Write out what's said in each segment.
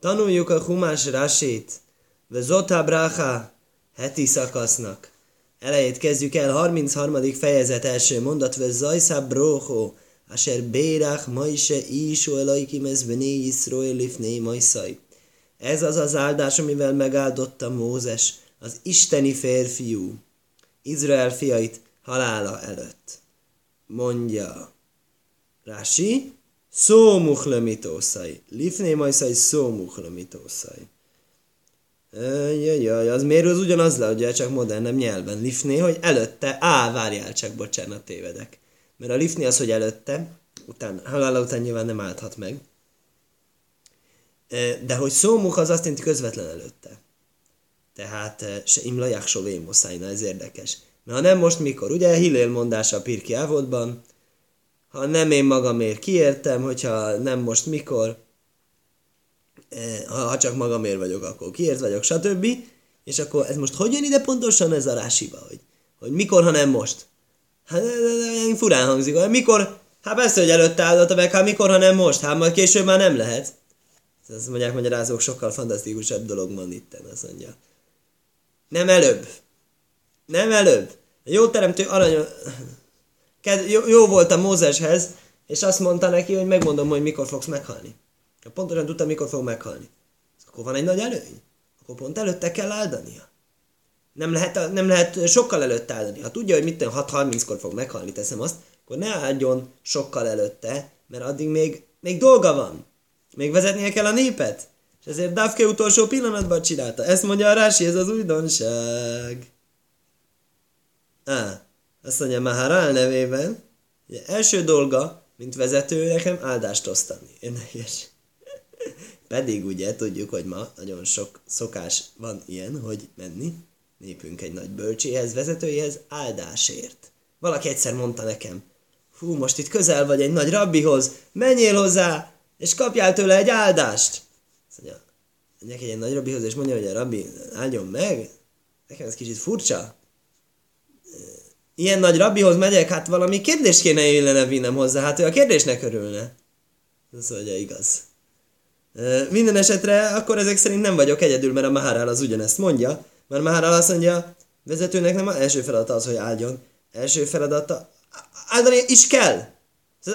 Tanuljuk a Humás Rasit, Zotá Bracha heti szakasznak. Elejét kezdjük el, 33. fejezet első mondat, ve zajszá brocho, asher bérach majse iso elaikim ez bené Yisroel lifné majszaj. Ez az az áldás, amivel megáldotta Mózes, az isteni férfiú, Izrael fiait halála előtt. Mondja Rási, szó muhlemitószai. Lifné majszai szó muhlemitószai. Jaj, az miért az ugyanaz le, ugye csak modernebb nyelven. Lifné, hogy előtte, á, várjál csak, bocsánat, tévedek. Mert a lifné az, hogy előtte, után, halála után nyilván nem állhat meg. De hogy szómuk az azt jelenti közvetlen előtte. Tehát se imlaják so vémoszájna, ez érdekes. Mert ha nem most, mikor? Ugye Hillél mondása a Pirki Ávodban, ha nem én magamért kiértem, hogyha nem most, mikor, ha, ha csak magamért vagyok, akkor kiért vagyok, stb. És akkor ez most hogy jön ide pontosan ez a rásiba, hogy, hogy mikor, ha nem most? Hát furán hangzik, hogy mikor, hát persze, hogy előtte áldotta meg, hát mikor, ha nem most, hát majd később már nem lehet. Ezt mondják magyarázók, sokkal fantasztikusabb dolog van itt, azt mondja. Nem előbb. Nem előbb. Jó teremtő arany... Jó, volt a Mózeshez, és azt mondta neki, hogy megmondom, hogy mikor fogsz meghalni. Pontosan tudta, mikor fog meghalni. Akkor van egy nagy előny. Akkor pont előtte kell áldania. Nem lehet, nem lehet sokkal előtte áldani. Ha tudja, hogy mit 6.30-kor fog meghalni, teszem azt, akkor ne áldjon sokkal előtte, mert addig még, még dolga van. Még vezetnie kell a népet. És ezért Davke utolsó pillanatban csinálta. Ezt mondja a Rási, ez az újdonság. Á, azt mondja Maharál nevében, hogy első dolga, mint vezető, nekem áldást osztani. Érdekes. Pedig ugye tudjuk, hogy ma nagyon sok szokás van ilyen, hogy menni népünk egy nagy bölcséhez, vezetőjéhez áldásért. Valaki egyszer mondta nekem, hú, most itt közel vagy egy nagy rabbihoz, menjél hozzá, és kapjál tőle egy áldást. Azt mondja, menjek egy nagy rabbihoz, és mondja, hogy a rabbi áldjon meg. Nekem ez kicsit furcsa. Ilyen nagy rabbihoz megyek, hát valami kérdést kéne illene vinnem hozzá, hát ő a kérdésnek örülne. Azt mondja, igaz. Minden esetre akkor ezek szerint nem vagyok egyedül, mert a Maharál az ugyanezt mondja, mert Maharál azt mondja, vezetőnek nem az első feladata az, hogy áldjon. Első feladata, áldani is kell.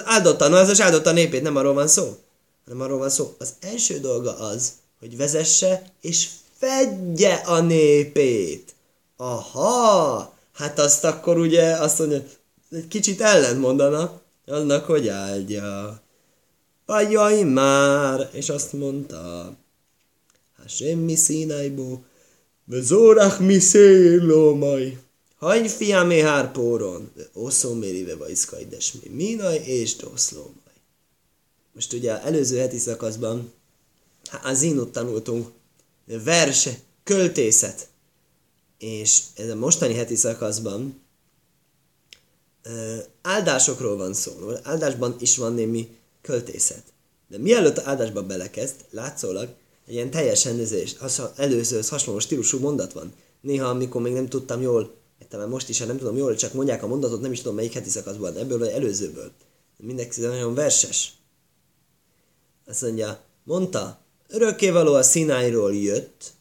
Áldotta, no, ez az áldotta a népét, nem arról van szó. Nem arról van szó. Az első dolga az, hogy vezesse és fedje a népét. Aha, hát azt akkor ugye azt mondja, egy kicsit ellent mondana annak, hogy áldja. Ajaj már! És azt mondta, Hashem mi színajból, Vezorach mi szélomaj. Hagy fiam hárpóron, oszó mérive vajszkajdes mi minaj és doszlómaj. Most ugye előző heti szakaszban az inut tanultunk verse, költészet. És ez a mostani heti szakaszban áldásokról van szó. Áldásban is van némi költészet. De mielőtt áldásba belekezd, látszólag egy ilyen teljesen előzőhöz hasonló stílusú mondat van. Néha, amikor még nem tudtam jól, talán most is, ha nem tudom jól, csak mondják a mondatot, nem is tudom melyik heti szakaszban, ebből vagy előzőből. Mindenki nagyon verses. Azt mondja, mondta, örökkévaló a színáiról jött,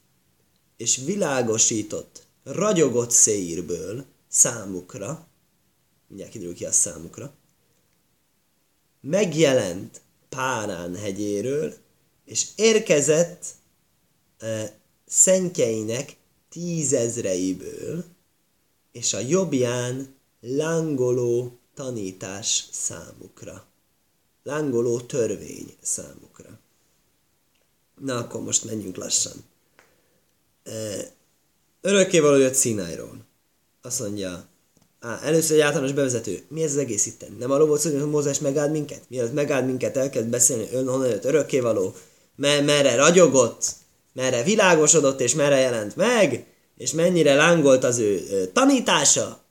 és világosított, ragyogott széirből számukra, mindjárt kiderül ki a számukra, megjelent Párán hegyéről, és érkezett e, szentjeinek tízezreiből, és a jobbján lángoló tanítás számukra. Lángoló törvény számukra. Na, akkor most menjünk lassan. Örökkévaló jött Színájról. Azt mondja, Á, először egy általános bevezető. Mi ez az egész itten? Nem arról volt szó, hogy Mózes megáld minket? Mielőtt megáld minket, elkezd beszélni, ön honnan jött örökkévaló, mer- merre ragyogott, merre világosodott, és merre jelent meg, és mennyire lángolt az ő, ő tanítása.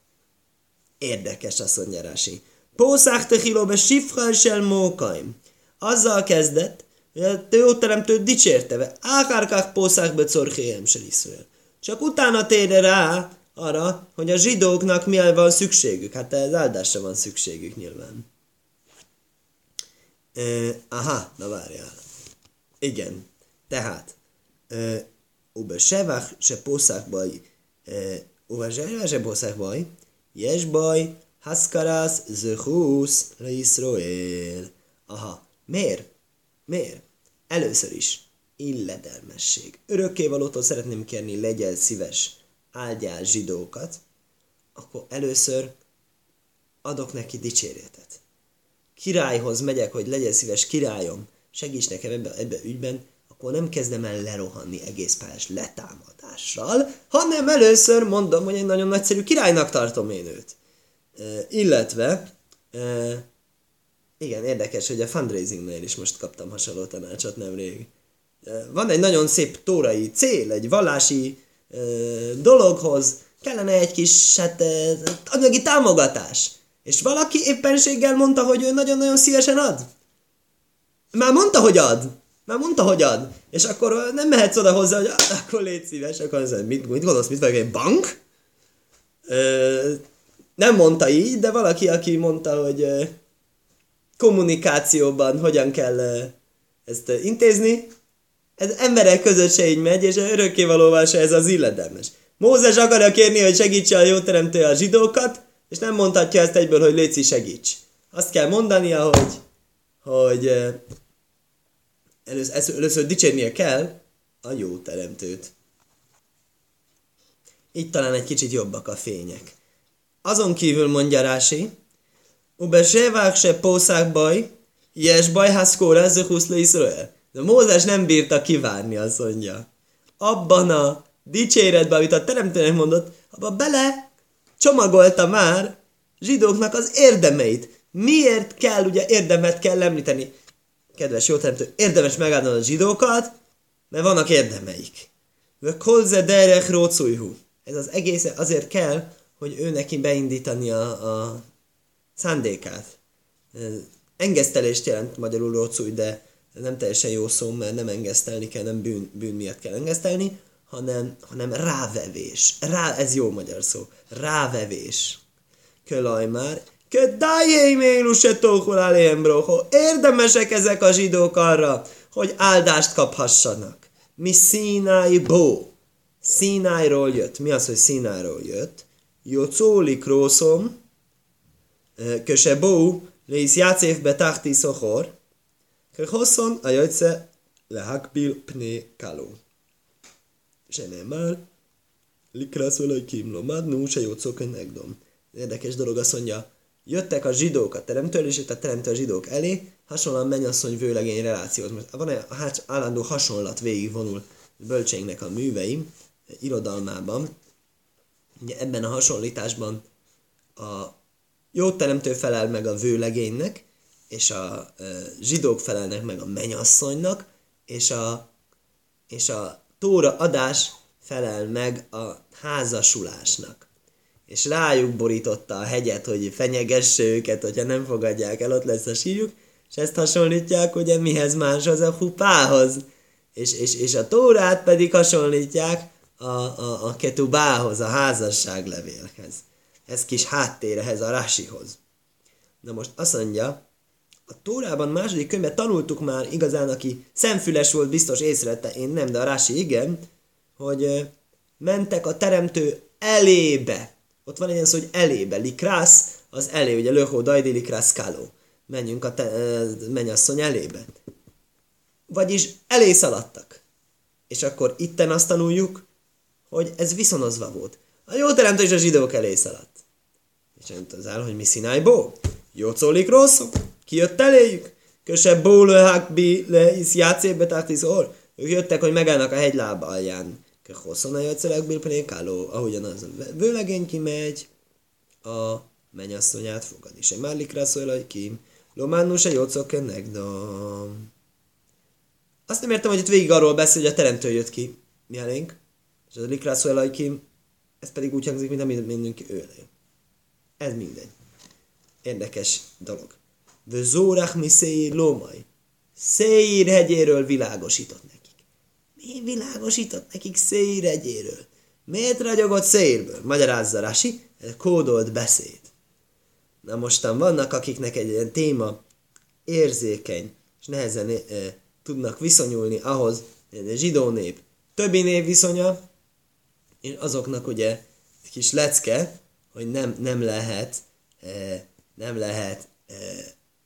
Érdekes, azt mondja Rási. Pószák tehilóbe sifrál mókaim. Azzal kezdett, hogy a jó teremtő dicsérte, ákárkák pószák be corchéjem Csak utána térde rá, arra, hogy a zsidóknak mi van szükségük. Hát ez áldásra van szükségük nyilván. E, aha, na várjál. Igen. Tehát, Ube Sevach se poszák baj, Ube Sevach se poszák baj, Jes baj, Haskarász zöhusz le Israel. Aha, miért? Miért? Először is, illedelmesség. Örökkévalótól szeretném kérni, legyen szíves, áldjál zsidókat, akkor először adok neki dicséretet. Királyhoz megyek, hogy legyen szíves királyom, segíts nekem ebbe, ebbe ügyben, akkor nem kezdem el lerohanni egész pályás letámadással, hanem először mondom, hogy egy nagyon nagyszerű királynak tartom én őt. E, illetve, e, igen, érdekes, hogy a fundraisingnél is most kaptam hasonló tanácsot nemrég. Van egy nagyon szép tórai cél, egy vallási dologhoz, kellene egy kis hát, anyagi támogatás. És valaki éppenséggel mondta, hogy ő nagyon-nagyon szívesen ad. Már mondta, hogy ad. Már mondta, hogy ad. És akkor nem mehetsz oda hozzá, hogy akkor légy szíves, akkor az, mit, mit gondolsz, mit vagyok, egy bank? Ö, nem mondta így, de valaki, aki mondta, hogy ö, kommunikációban hogyan kell ö, ezt ö, intézni, ez emberek között se így megy, és örökkévalóval se ez az illedemes. Mózes akarja kérni, hogy segítse a jó teremtő a zsidókat, és nem mondhatja ezt egyből, hogy Léci segíts. Azt kell mondania, hogy, hogy először, először dicsérnie kell a jó teremtőt. Így talán egy kicsit jobbak a fények. Azon kívül mondja Rási, Ube sevák se pószák baj, ilyes baj haszkóra zehusz le Iszrael. De Mózes nem bírta kivárni, azt mondja. Abban a dicséretben, amit a teremtőnek mondott, abba bele csomagolta már zsidóknak az érdemeit. Miért kell, ugye érdemet kell említeni? Kedves jó teremtő, érdemes megállni a zsidókat, mert vannak érdemeik. Kolze derech rócújhú. Ez az egész azért kell, hogy ő neki beindítani a, a szándékát. Engesztelést jelent magyarul rócúj, de nem teljesen jó szó, mert nem engesztelni kell, nem bűn, bűn miatt kell engesztelni, hanem, hanem rávevés. Rá, ez jó magyar szó. Rávevés. Kölaj már. Ködájéim éluse tókol Érdemesek ezek a zsidók arra, hogy áldást kaphassanak. Mi színái bó. Színájról jött. Mi az, hogy színájról jött? Jocóli krószom, köse bó, lész játszévbe tahti szohor, köhosszon a jöjtsze lehakbil pné kaló. שנאמר, לקראת אלוהיקים, לומדנו שיוצאו כנגדom. Érdekes dolog azt mondja, jöttek a zsidók a teremtől, és itt a teremtő a zsidók elé, hasonlóan mennyasszony vőlegény relációhoz. Most van egy állandó hasonlat végigvonul bölcseinknek a műveim, irodalmában. Ugye ebben a hasonlításban a jó teremtő felel meg a vőlegénynek, és a zsidók felelnek meg a mennyasszonynak, és a, és a tóra adás felel meg a házasulásnak. És rájuk borította a hegyet, hogy fenyegesse őket, hogyha nem fogadják el, ott lesz a sírjuk, és ezt hasonlítják ugye mihez máshoz, a hupához. És, és, és a tórát pedig hasonlítják a, a, a ketubához, a házasságlevélhez. Ez kis háttérehez, a rásihoz. Na most azt mondja, a Tórában második könyvben tanultuk már igazán, aki szemfüles volt, biztos észrevette, én nem, de a Rási igen, hogy mentek a teremtő elébe. Ott van egy ilyen szó, hogy elébe. Likrász, az elé, ugye löhó, dajdi, likrász, káló. Menjünk a te, mennyasszony elébe. Vagyis elé szaladtak. És akkor itten azt tanuljuk, hogy ez viszonozva volt. A jó teremtő és a zsidók elé szaladt. És az áll, hogy mi színájból? Jó szólik rosszul ki jött eléjük? Köse bólőhák bi le is játszébe tátisz or. Ők jöttek, hogy megállnak a hegylába alján. Ke hosszon a jötszerek bilpenékáló. Ahogyan az a vőlegény kimegy, a mennyasszonyát fogad. És egy mállik rászól, ki. Lománnu se jócok negdom. Azt nem értem, hogy itt végig arról beszél, hogy a teremtő jött ki. Mi elénk? És az a likrászol, ki. Ez pedig úgy hangzik, mint amit mindenki őlé. Ez mindegy. Érdekes dolog. Zórach mi Széír lómaj. Széír hegyéről világosított nekik. Mi világosított nekik Széír hegyéről? Miért ragyogott Széírből? Magyarázza Rasi, ez kódolt beszéd. Na mostan vannak, akiknek egy ilyen téma érzékeny, és nehezen e, tudnak viszonyulni ahhoz, zsidó nép többi név viszonya, és azoknak ugye kis lecke, hogy nem, nem lehet, nem lehet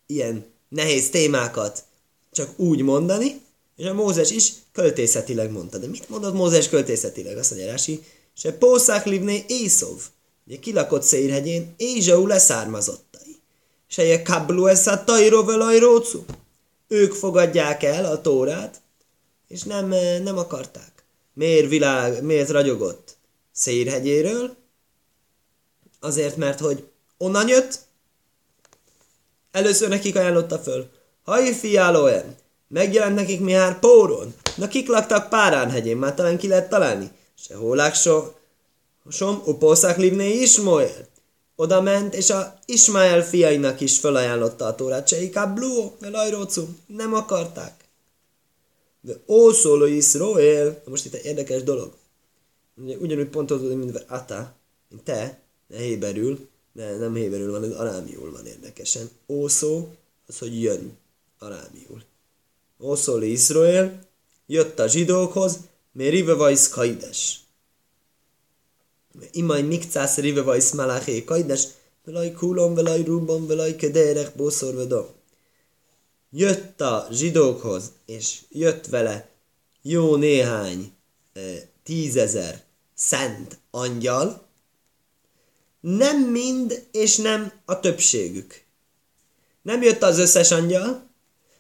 ilyen nehéz témákat csak úgy mondani, és a Mózes is költészetileg mondta. De mit mondott Mózes költészetileg? Azt mondja Rási, se pószák livné Észov, ugye kilakott Széirhegyén, Ézsau leszármazottai. Se je kablu eszá tajró velajrócu. Ők fogadják el a tórát, és nem, nem akarták. Miért világ, miért ragyogott Széirhegyéről? Azért, mert hogy onnan jött, először nekik ajánlotta föl. Haj, fiálóen, megjelent nekik Mihár Póron. Na kik laktak Párán hegyén, már talán ki lehet találni. Se hólák so, som, upószák livné Ismoel. Oda ment, és a Ismael fiainak is felajánlotta a tórát. Se ikább bluó, velajrócú. Nem akarták. De ó, szóló Iszroél. Most itt egy érdekes dolog. Ugye, ugyanúgy pontozódik, mint Ata, mint te, ne héberül, de nem héberül van, ez arámiul van érdekesen. Ószó, az, hogy jön arámiul. Ószó Iszroél, jött a zsidókhoz, mert rive vajsz kaides. Imaj nikcász rive vajsz malaché kaides, velaj kulom, velaj rubom, velaj kederek, boszor vedom. Jött a zsidókhoz, és jött vele jó néhány e, tízezer szent angyal, nem mind, és nem a többségük. Nem jött az összes angyal,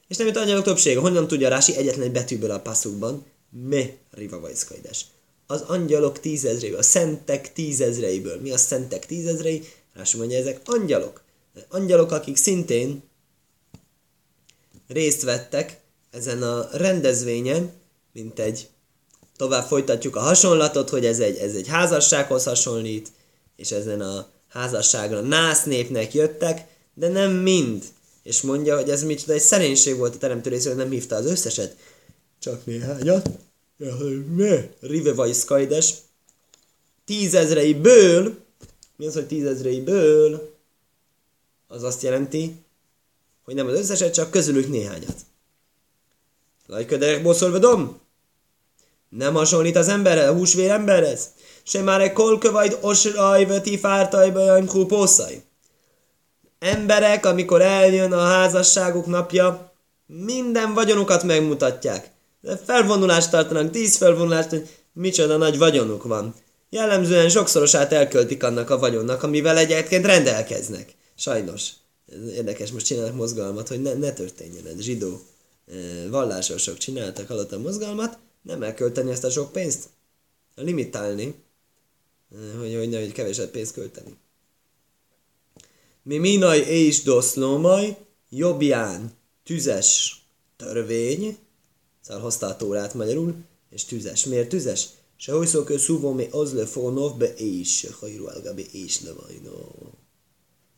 és nem jött angyalok többsége. Honnan tudja Rási egyetlen egy betűből a passzukban? Me riva vajszkaides. Az angyalok tízezreiből, a szentek tízezreiből. Mi a szentek tízezrei? Rási mondja, ezek angyalok. Angyalok, akik szintén részt vettek ezen a rendezvényen, mint egy tovább folytatjuk a hasonlatot, hogy ez egy, ez egy házassághoz hasonlít, és ezen a házasságra nász népnek jöttek, de nem mind. És mondja, hogy ez micsoda egy szerénység volt a teremtő részéről, nem hívta az összeset, csak néhányat. Rive vagy Skajdes. Tízezreiből, mi az, hogy tízezreiből? Az azt jelenti, hogy nem az összeset, csak közülük néhányat. Lajköderek boszolvedom? Nem hasonlít az emberre, a húsvér emberhez? Se már egy kolkövajd osraj veti fártajba jaimkú pószai. Emberek, amikor eljön a házasságuk napja, minden vagyonukat megmutatják. De felvonulást tartanak, tíz felvonulást, hogy micsoda nagy vagyonuk van. Jellemzően sokszorosát elköltik annak a vagyonnak, amivel egyébként rendelkeznek. Sajnos. Érdekes, most csinálnak mozgalmat, hogy ne, ne történjen ez. Zsidó eh, vallásosok csináltak alatt a mozgalmat, nem elkölteni ezt a sok pénzt. Limitálni, hogy, hogy, hogy kevesebb pénzt költeni. Mi minaj és doszlómaj, jobbján tüzes törvény, szóval hozta a tórát magyarul, és tüzes. Miért tüzes? Se szúvó mi az le fonov be és, hajru algabi és levajnó.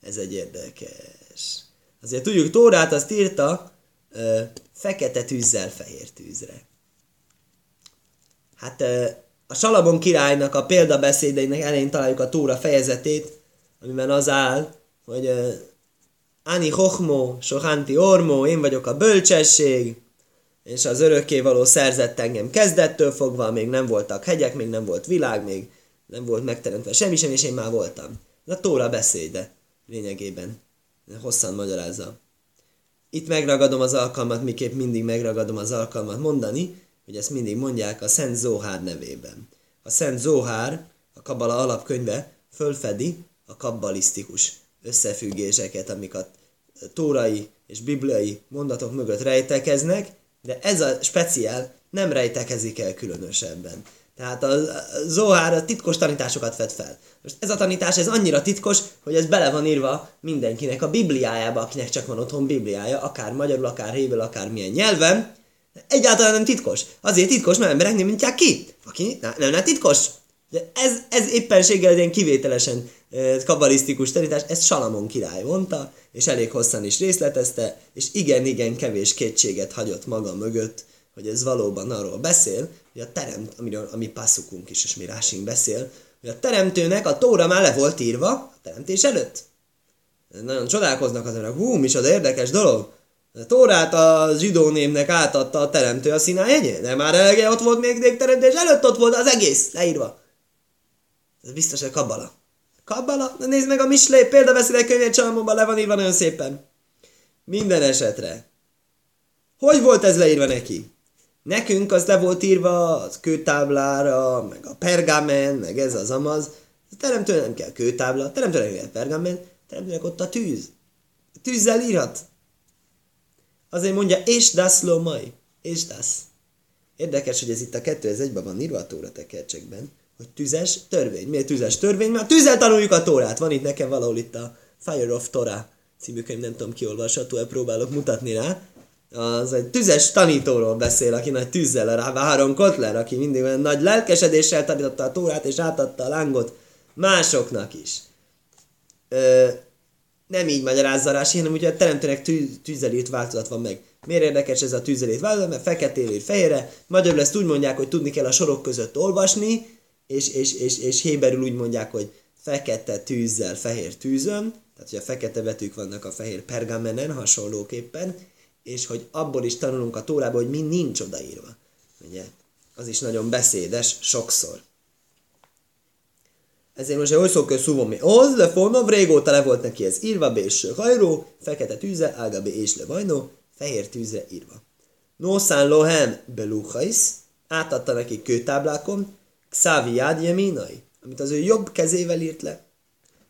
Ez egy érdekes. Azért tudjuk, Tórát azt írta ö, fekete tűzzel fehér tűzre. Hát a Salabon királynak a példabeszédeinek elején találjuk a Tóra fejezetét, amiben az áll, hogy Ani Hochmo, Sohanti Ormo, én vagyok a bölcsesség, és az örökkévaló szerzett engem kezdettől fogva, még nem voltak hegyek, még nem volt világ, még nem volt megteremtve semmi sem, és én már voltam. Ez a Tóra beszéde lényegében. Hosszan magyarázza. Itt megragadom az alkalmat, miképp mindig megragadom az alkalmat mondani, hogy ezt mindig mondják a Szent Zóhár nevében. A Szent Zóhár, a Kabala alapkönyve fölfedi a kabbalisztikus összefüggéseket, amik a tórai és bibliai mondatok mögött rejtekeznek, de ez a speciál nem rejtekezik el különösebben. Tehát a Zohár a titkos tanításokat vet fel. Most ez a tanítás, ez annyira titkos, hogy ez bele van írva mindenkinek a Bibliájába, akinek csak van otthon Bibliája, akár magyarul, akár héber, akár milyen nyelven. Egyáltalán nem titkos. Azért titkos, mert emberek nem mondják ki. Aki nem, nem titkos. De ez, ez éppenséggel egy ilyen kivételesen kabalisztikus tanítás, ezt Salamon király mondta, és elég hosszan is részletezte, és igen-igen kevés kétséget hagyott maga mögött, hogy ez valóban arról beszél, hogy a teremt, amiről a mi passzukunk is, és mi rásink beszél, hogy a teremtőnek a tóra már le volt írva a teremtés előtt. Nagyon csodálkoznak az emberek, hú, micsoda érdekes dolog. A Tórát a zsidó némnek átadta a teremtő a Sinai de már elege ott volt még teremtés előtt ott volt az egész leírva. Ez biztos, hogy kabala. Kabala? Na nézd meg a Mislé, példaveszélyek könyvét csalmomban le van írva nagyon szépen. Minden esetre. Hogy volt ez leírva neki? Nekünk az le volt írva a kőtáblára, meg a pergamen, meg ez az amaz. A teremtőnek nem kell kőtábla, teremtőnek kell pergamen, teremtőnek ott a tűz. A tűzzel írhat. Azért mondja, és das lo mai, és das. Érdekes, hogy ez itt a 2001-ben van írva a Tóra tekercsekben, hogy tüzes törvény. Miért tüzes törvény? Mert tűzzel tanuljuk a Tórát. Van itt nekem valahol itt a Fire of Torah című könyv, nem tudom kiolvasható, próbálok mutatni rá. Az egy tüzes tanítóról beszél, aki nagy tűzzel rá, Három Kotler, aki mindig olyan nagy lelkesedéssel tanította a Tórát, és átadta a lángot másoknak is. Ö, nem így magyarázza rá, hanem ugye a teremtőnek tű, tűzelét változat van meg. Miért érdekes ez a tűzelét változat? Mert feketéről fehérre. Magyarul ezt úgy mondják, hogy tudni kell a sorok között olvasni, és, és, és, és héberül úgy mondják, hogy fekete tűzzel, fehér tűzön, tehát hogy a fekete betűk vannak a fehér pergamenen hasonlóképpen, és hogy abból is tanulunk a tórából, hogy mi nincs odaírva. Ugye? Az is nagyon beszédes sokszor. Ezért most hogy szó szúvom mi? Az le fonov, régóta le volt neki ez írva, bés hajró, fekete tűze, ágabé és le vajnó, fehér tűzre írva. Nószán lohem beluchais, átadta neki kőtáblákon, Xavi Yad Yeminai, amit az ő jobb kezével írt le.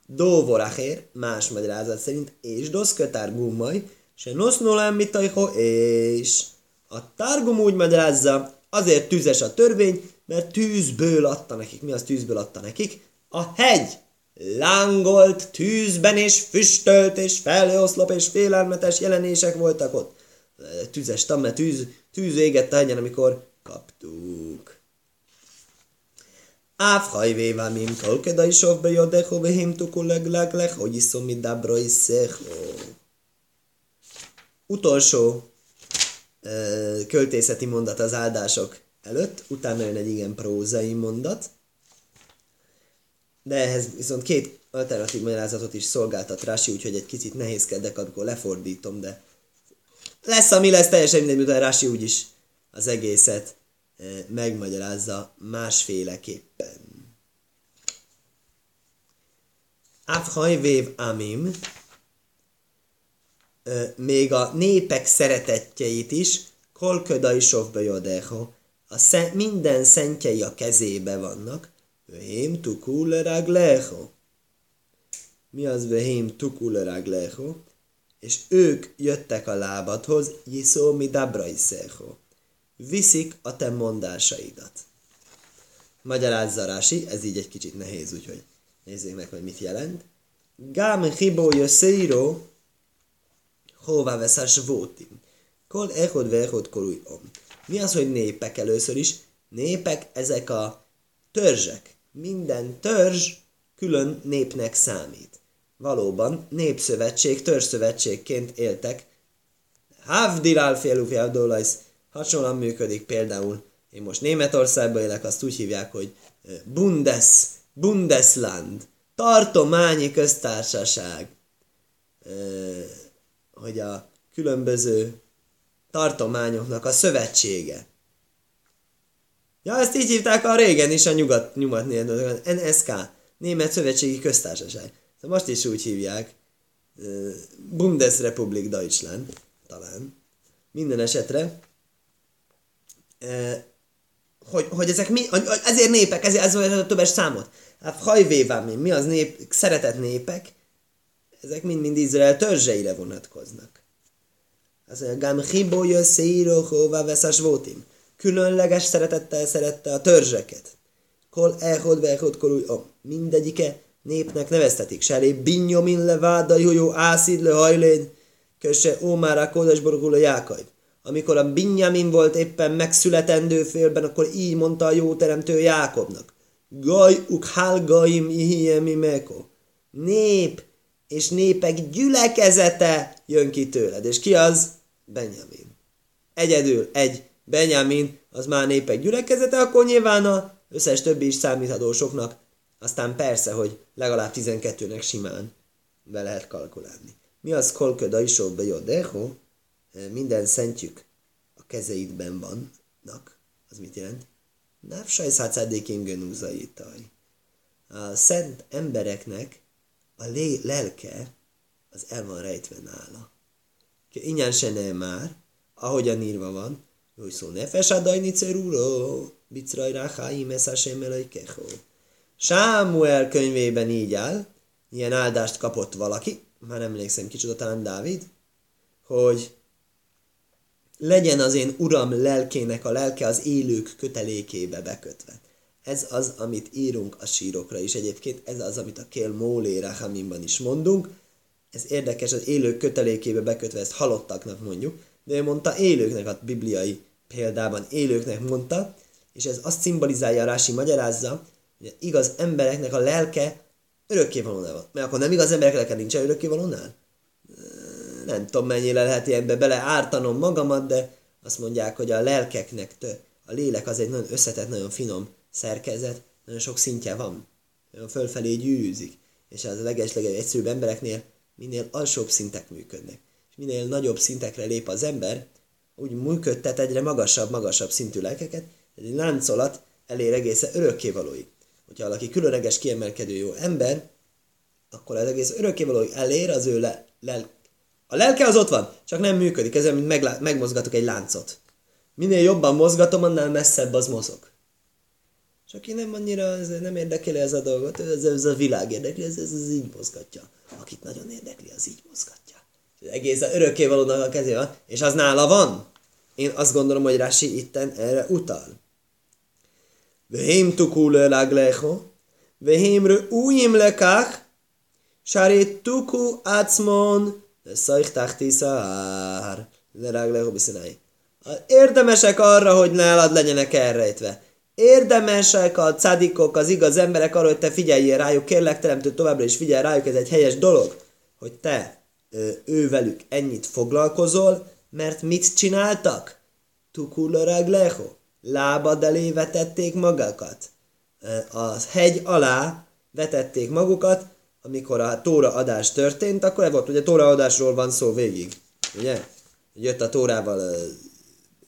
Dóvoracher, más magyarázat szerint, és doszkötár gummai, se nosznolám mitajho, és a tárgum úgy magyarázza, azért tűzes a törvény, mert tűzből adta nekik. Mi az tűzből adta nekik? A hegy lángolt tűzben, és füstölt, és felhőoszlop, és félelmetes jelenések voltak ott. Tüzes tamme, tűz, tűz égett a hegyen, amikor kaptuk. Áv hajvévá mim tolkeda is ovbe jodeho behim tukuleg leglech, hogy iszom mi dabra Utolsó ö, költészeti mondat az áldások előtt, utána jön egy igen prózai mondat de ehhez viszont két alternatív magyarázatot is szolgáltat Rási, úgyhogy egy kicsit nehézkedek, amikor lefordítom, de lesz, ami lesz, teljesen mindegy, miután Rási úgyis az egészet megmagyarázza másféleképpen. Afhajvév amim, még a népek szeretetjeit is, kolködai sovbe a szent, minden szentjei a kezébe vannak, vehém tukuleragleho. Mi az vehém tukuleragleho? És ők jöttek a lábadhoz, jiszó mi dabraiszeho viszik a te mondásaidat. Magyarázza ez így egy kicsit nehéz, úgyhogy nézzük meg, hogy mit jelent. Gám hibó jöszeiro, hová veszás vótim. Kol echod vechod kolúj om. Mi az, hogy népek először is? Népek, ezek a törzsek. Minden törzs külön népnek számít. Valóban népszövetség, törzszövetségként éltek. Havdilál félú Hasonlóan működik például, én most Németországban élek, azt úgy hívják, hogy Bundes, Bundesland, tartományi köztársaság, hogy a különböző tartományoknak a szövetsége. Ja, ezt így hívták a régen is a nyugat, nyugat NSK, Német Szövetségi Köztársaság. Szóval most is úgy hívják, Bundesrepublik Deutschland, talán. Minden esetre hogy, hogy ezek mi, ezért népek, ezért ez a többes számot. Hát hajvévámi, mi az nép, szeretett népek, ezek mind-mind Izrael törzseire vonatkoznak. Az a gám hibó jösszéíró hóvá veszás voltim. Különleges szeretettel szerette a törzseket. Kol ehod vehod korúj om. Mindegyike népnek neveztetik. Seré binyomin leváda jó ászid le hajlén. Köse ómára kódasborgul a jákajv amikor a Binyamin volt éppen megszületendő félben, akkor így mondta a jó teremtő Jákobnak. Gaj ukhál gaim ihiemi meko. Nép és népek gyülekezete jön ki tőled. És ki az? Benjamin. Egyedül egy Benjamin, az már népek gyülekezete, akkor nyilván a összes többi is számítható soknak. Aztán persze, hogy legalább 12-nek simán be lehet kalkulálni. Mi az kolköda isó be jó, minden szentjük a kezeidben vannak, az mit jelent? Návsaj szátszádékén gönúzaitaj. A szent embereknek a lé- lelke az el van rejtve nála. Inyán se nem már, ahogyan írva van, hogy szó nefes adajni cerúró, bicraj ráháim eszásem keho. Sámuel könyvében így áll, ilyen áldást kapott valaki, már emlékszem kicsoda, talán Dávid, hogy legyen az én uram lelkének a lelke az élők kötelékébe bekötve. Ez az, amit írunk a sírokra is egyébként, ez az, amit a Kél Mólé Rahamimban is mondunk. Ez érdekes, az élők kötelékébe bekötve, ezt halottaknak mondjuk, de ő mondta élőknek a bibliai példában, élőknek mondta, és ez azt szimbolizálja, Rási magyarázza, hogy igaz embereknek a lelke örökkévalónál van. Mert akkor nem igaz emberek lelke nincs örökkévalónál? Nem tudom, mennyire lehet ilyenbe bele ártanom magamat, de azt mondják, hogy a lelkeknek, tő, a lélek az egy nagyon összetett, nagyon finom szerkezet, nagyon sok szintje van. Nagyon fölfelé gyűrűzik. És az a legesleges egyszerűbb embereknél minél alsóbb szintek működnek. És minél nagyobb szintekre lép az ember, úgy működtet egyre magasabb, magasabb szintű lelkeket, egy láncolat elér egészen örökkévalóig. Hogyha valaki különleges, kiemelkedő jó ember, akkor az egész örökkévalóig elér az ő le, lel, a lelke az ott van, csak nem működik, ezzel, mint meglá, megmozgatok egy láncot. Minél jobban mozgatom, annál messzebb az mozog. Csak aki nem annyira, ez nem érdekeli ez a dolgot, ez, ez a világ érdekli, ez, ez, ez így mozgatja. Akit nagyon érdekli, az így mozgatja. Az egész örökkévalónak a kezében, és az nála van. Én azt gondolom, hogy Rási itten erre utal. Vehém tukú laglecho, vehém újim lekach, sáré tukú ácmon, szajk tahtiszár, leráglecho biszinái. Érdemesek arra, hogy nálad legyenek elrejtve. Érdemesek a cadikok, az igaz emberek arra, hogy te figyeljél rájuk, kérlek teremtő továbbra is figyelj rájuk, ez egy helyes dolog, hogy te ővelük ennyit foglalkozol, mert mit csináltak? Tukulorag leho. Lábad elé vetették magakat. A hegy alá vetették magukat, amikor a tóra adás történt, akkor ez volt, ugye tóra adásról van szó végig. Ugye? Jött a tórával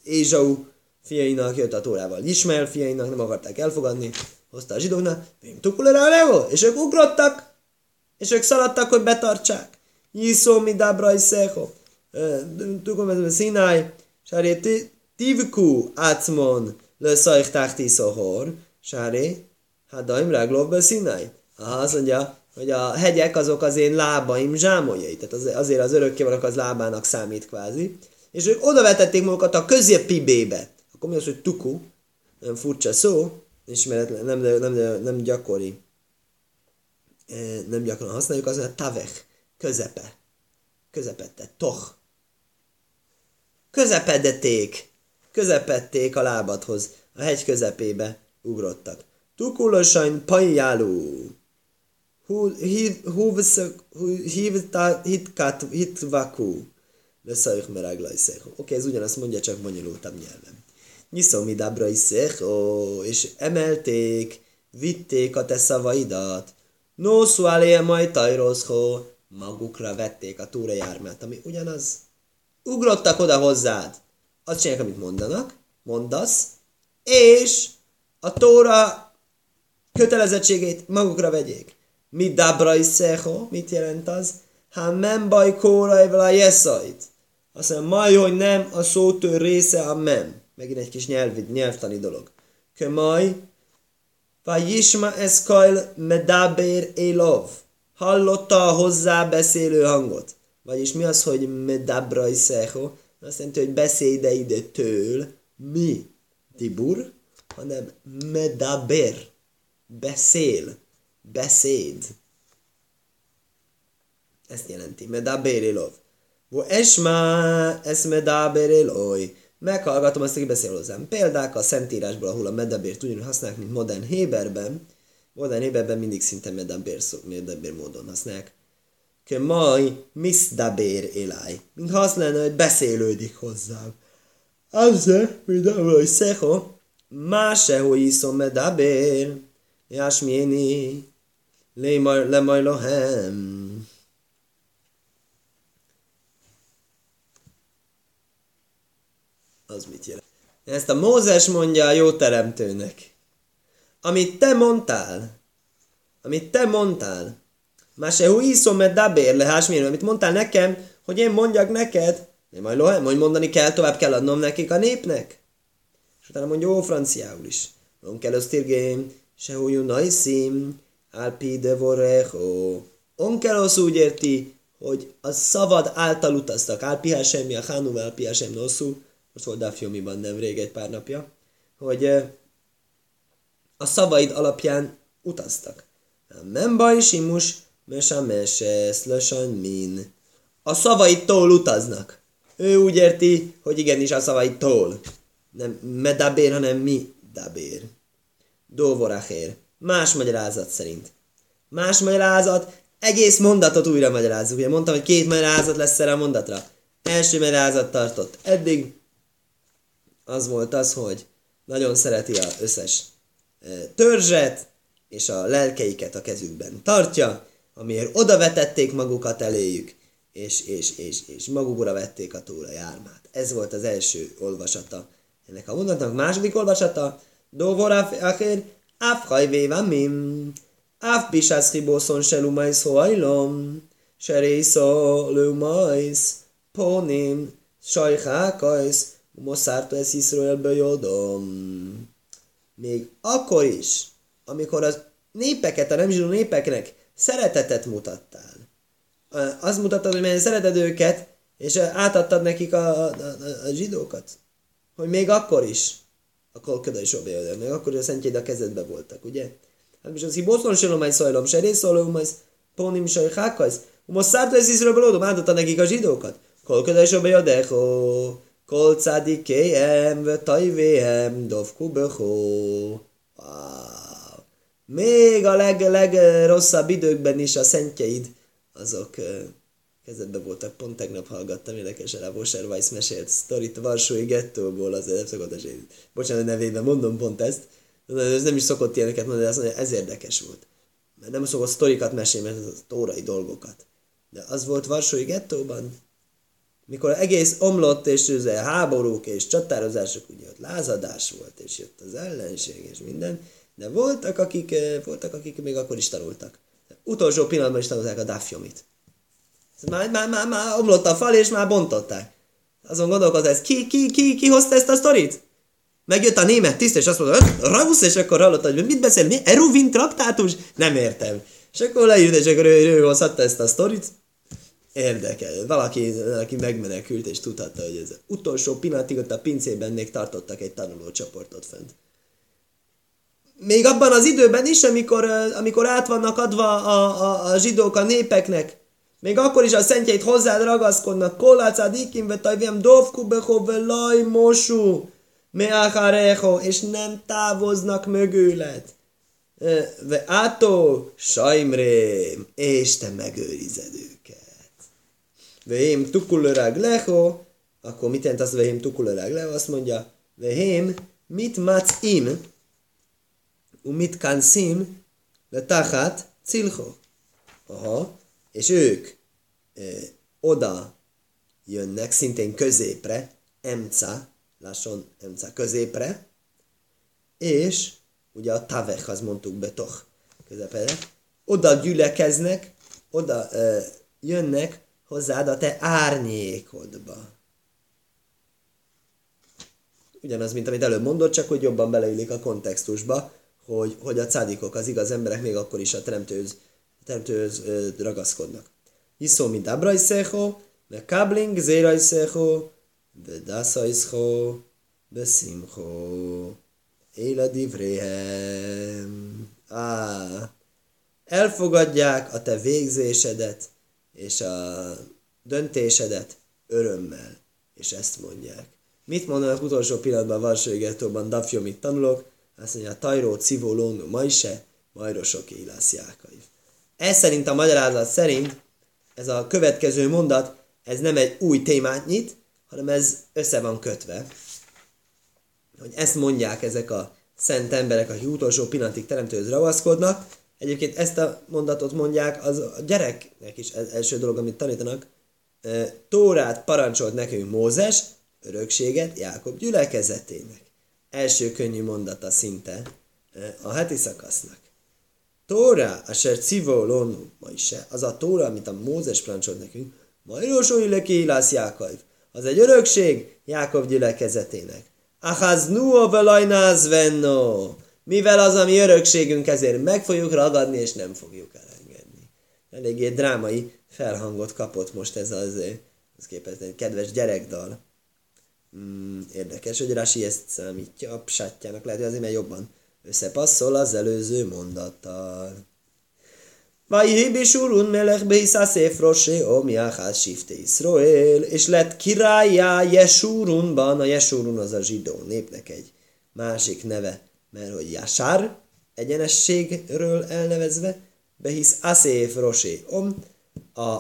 Ézsau fiainak, jött a tórával Ismael fiainak, nem akarták elfogadni, hozta a zsidóknak, és ők ugrottak, és ők szaladtak, hogy betartsák. Jiszó mi dábrai Tudom, ez a színáj, sáré tivku ácmon le szajk táhti szohor, sáré, hát daim ráglov színáj. Azt mondja, hogy a hegyek azok az én lábaim zsámoljai, tehát azért az örökkévalók az lábának számít kvázi, és ők oda vetették magukat a középibébe. Akkor mi az, hogy tuku, nem furcsa szó, ismeretlen, nem, nem, nem, nem gyakori, nem gyakran használjuk, az a tavech, közepe, közepette, toch. Közepedették, közepették a lábadhoz, a hegy közepébe ugrottak. Tukulosain pajjáló. Hitkat hitvaku. Leszajuk meráglai Oké, ez ugyanazt mondja, csak bonyolultabb nyelven. Nyiszom idábra is és emelték, vitték a te szavaidat. No majd tajroszho, magukra vették a túrajármát, ami ugyanaz. Ugrottak oda hozzád. Azt csinálják, amit mondanak, mondasz, és a tóra kötelezettségét magukra vegyék. Mi dabra is szeho, mit jelent az? Ha nem baj kórajvel a jeszajt. Azt mondja, majd, hogy nem a szótör része a mem. Megint egy kis nyelvi, nyelvtani dolog. Kömaj, Vajisma eszkajl medaber élov. Hallotta a hozzá beszélő hangot. Vagyis mi az, hogy medabra szeho? Azt jelenti, hogy től. Mi? Dibur? Hanem medaber. Beszél. Beszéd. Ezt jelenti. Medaber élov. Vo esma es medaber eloj. Meghallgatom azt, aki beszél hozzám. Példák a Szentírásból, ahol a medabért ugyanúgy használják, mint modern Héberben. Modern Héberben mindig szinte medabér, medabér módon használják. Ke maj misdabér eláj. Mintha azt lenne, hogy beszélődik hozzám. Azze, hogy szeho, máseho iszom medabér. Jásmiéni, lemaj lohem. Az mit jelent? Ezt a Mózes mondja a jó teremtőnek. Amit te mondtál, amit te mondtál, már se iszom, mert dabér le amit mondtál nekem, hogy én mondjak neked, nem majd lohem, hogy mondani kell, tovább kell adnom nekik a népnek. És utána mondja, ó, franciául is. Non kell ösztirgém, se hújú najszim, alpi de vorecho. Onkelosz úgy érti, hogy a szavad által utaztak. Alpi semmi a hánum, alpi sem noszú. Most volt Dafjomiban nemrég egy pár napja. Hogy a szavaid alapján utaztak. Nem baj, simus, mesa meses, lösan min. A szavaitól utaznak. Ő úgy érti, hogy igenis a szavaitól. Nem medabér, hanem mi dabér. Dóvorachér. Más magyarázat szerint. Más magyarázat, egész mondatot újra magyarázzuk. Ugye mondtam, hogy két magyarázat lesz erre a mondatra. Első magyarázat tartott. Eddig az volt az, hogy nagyon szereti az összes törzset, és a lelkeiket a kezükben tartja, amiért oda vetették magukat eléjük, és, és, és, és magukra vették a túl a jármát. Ez volt az első olvasata ennek a mondatnak. Második olvasata, Dovor Acher, Afhaj Mim, Af Bisász Hibószon se lumajsz hoajlom, se részo lumajsz, ponim, sajhákajsz, moszárta ez Iszraelbe jodom. Még akkor is, amikor az népeket, a nem népeknek szeretetet mutattál. Az mutattad, hogy milyen szereted őket, és átadtad nekik a, a, a, a zsidókat. Hogy még akkor is, akkor ködöj sobjövő, még akkor is a szentjeid a kezedbe voltak, ugye? Hát most az hiboszon se lomaj szajlom, se részolom, majd pónim saj hákajsz. Most szárta ez Izrael belódom, átadta nekik a zsidókat. Kol ködöj sobjövő, kol cadikéjem, ve tajvéhem, dovku behó. Még a leg, legrosszabb időkben is a szentjeid, azok kezedbe voltak. Pont tegnap hallgattam érdekesen a Vosser Weiss mesélt sztorit a Varsói gettóból, az nem szokott esély. Bocsánat, nevében mondom pont ezt. Ez nem is szokott ilyeneket mondani, de azt mondja, ez érdekes volt. Mert nem szokott sztorikat mesélni, mert ez a tórai dolgokat. De az volt Varsói gettóban, mikor egész omlott, és ez háborúk és csatározások, ugye ott lázadás volt, és jött az ellenség, és minden, de voltak, akik, voltak, akik még akkor is tanultak. Utolsó pillanatban is tanulták a dafjomit. Már, már, már, már omlott a fal, és már bontották. Azon gondolkodott, ki, ki, ki, ki hozta ezt a sztorit? Megjött a német tiszt, és azt mondta, Rausz, és akkor hallotta, hogy mit beszél, mi? Eruvin traktátus? Nem értem. És akkor leírt, és akkor ő, ő hozhatta ezt a sztorit. Érdekel. Valaki, valaki megmenekült, és tudhatta, hogy ez utolsó pillanatig ott a pincében még tartottak egy tanulócsoportot fent még abban az időben is, amikor, amikor át vannak adva a, a, a zsidók a népeknek, még akkor is a szentjeit hozzád ragaszkodnak. Kolácád ikim vetajvém dovku beho velaj mosú meacharecho, és nem távoznak mögőled. Ve átó sajmrém, és te megőrized őket. Vehém tukulörag leho, akkor mit jelent az vehém tukulörag leho? Azt mondja, vehém mit im, ומתכנסים לתחת צילחו. Aha, és ők e, oda jönnek, szintén középre, emca, lásson emca, középre, és ugye a tavech, az mondtuk betoch közepére, oda gyülekeznek, oda e, jönnek hozzád a te árnyékodba. Ugyanaz, mint amit előbb mondott, csak hogy jobban beleillik a kontextusba, hogy, hogy a cádikok, az igaz emberek még akkor is a teremtőhöz, teremtőhöz ö, ragaszkodnak. Iszó, mint Abrajszecho, me kabling zérajszecho, de daszajscho, be szimcho, éledivréhem. Á, elfogadják a te végzésedet és a döntésedet örömmel, és ezt mondják. Mit mondanak utolsó pillanatban a Varsói Gettóban, Dafjomit tanulok? Azt mondja, Tajró, Civó, Lónu, Majse, Majrosok, Élász, Jákaiv. Ez szerint a magyarázat szerint, ez a következő mondat, ez nem egy új témát nyit, hanem ez össze van kötve. Hogy ezt mondják ezek a szent emberek, akik utolsó pillanatig teremtőhöz ragaszkodnak. Egyébként ezt a mondatot mondják, az a gyereknek is ez első dolog, amit tanítanak. Tórát parancsolt nekünk Mózes, örökséget Jákob gyülekezetének. Első könnyű mondata szinte a heti szakasznak. Tóra, ser civó lónu, ma is. Az a tóra, amit a Mózes parancsolt nekünk, Majrósói lekélász Jákob. Az egy örökség Jákob gyülekezetének. Ahaz nuo velajnáz venno. Mivel az a mi örökségünk, ezért meg fogjuk ragadni, és nem fogjuk elengedni. Eléggé drámai felhangot kapott most ez az, az képest egy kedves gyerekdal. Mm, érdekes, hogy Rasi ezt számítja a psátjának, lehet, hogy azért, mert jobban összepasszol az előző mondattal. Vajhi Bishurun melech Beisasef Rosé Omiachás Sifte Israel, és lett királyá Jesurunban, a Jesurun az a zsidó népnek egy másik neve, mert hogy Jasár, egyenességről elnevezve, behisz Asef Rosé Om, a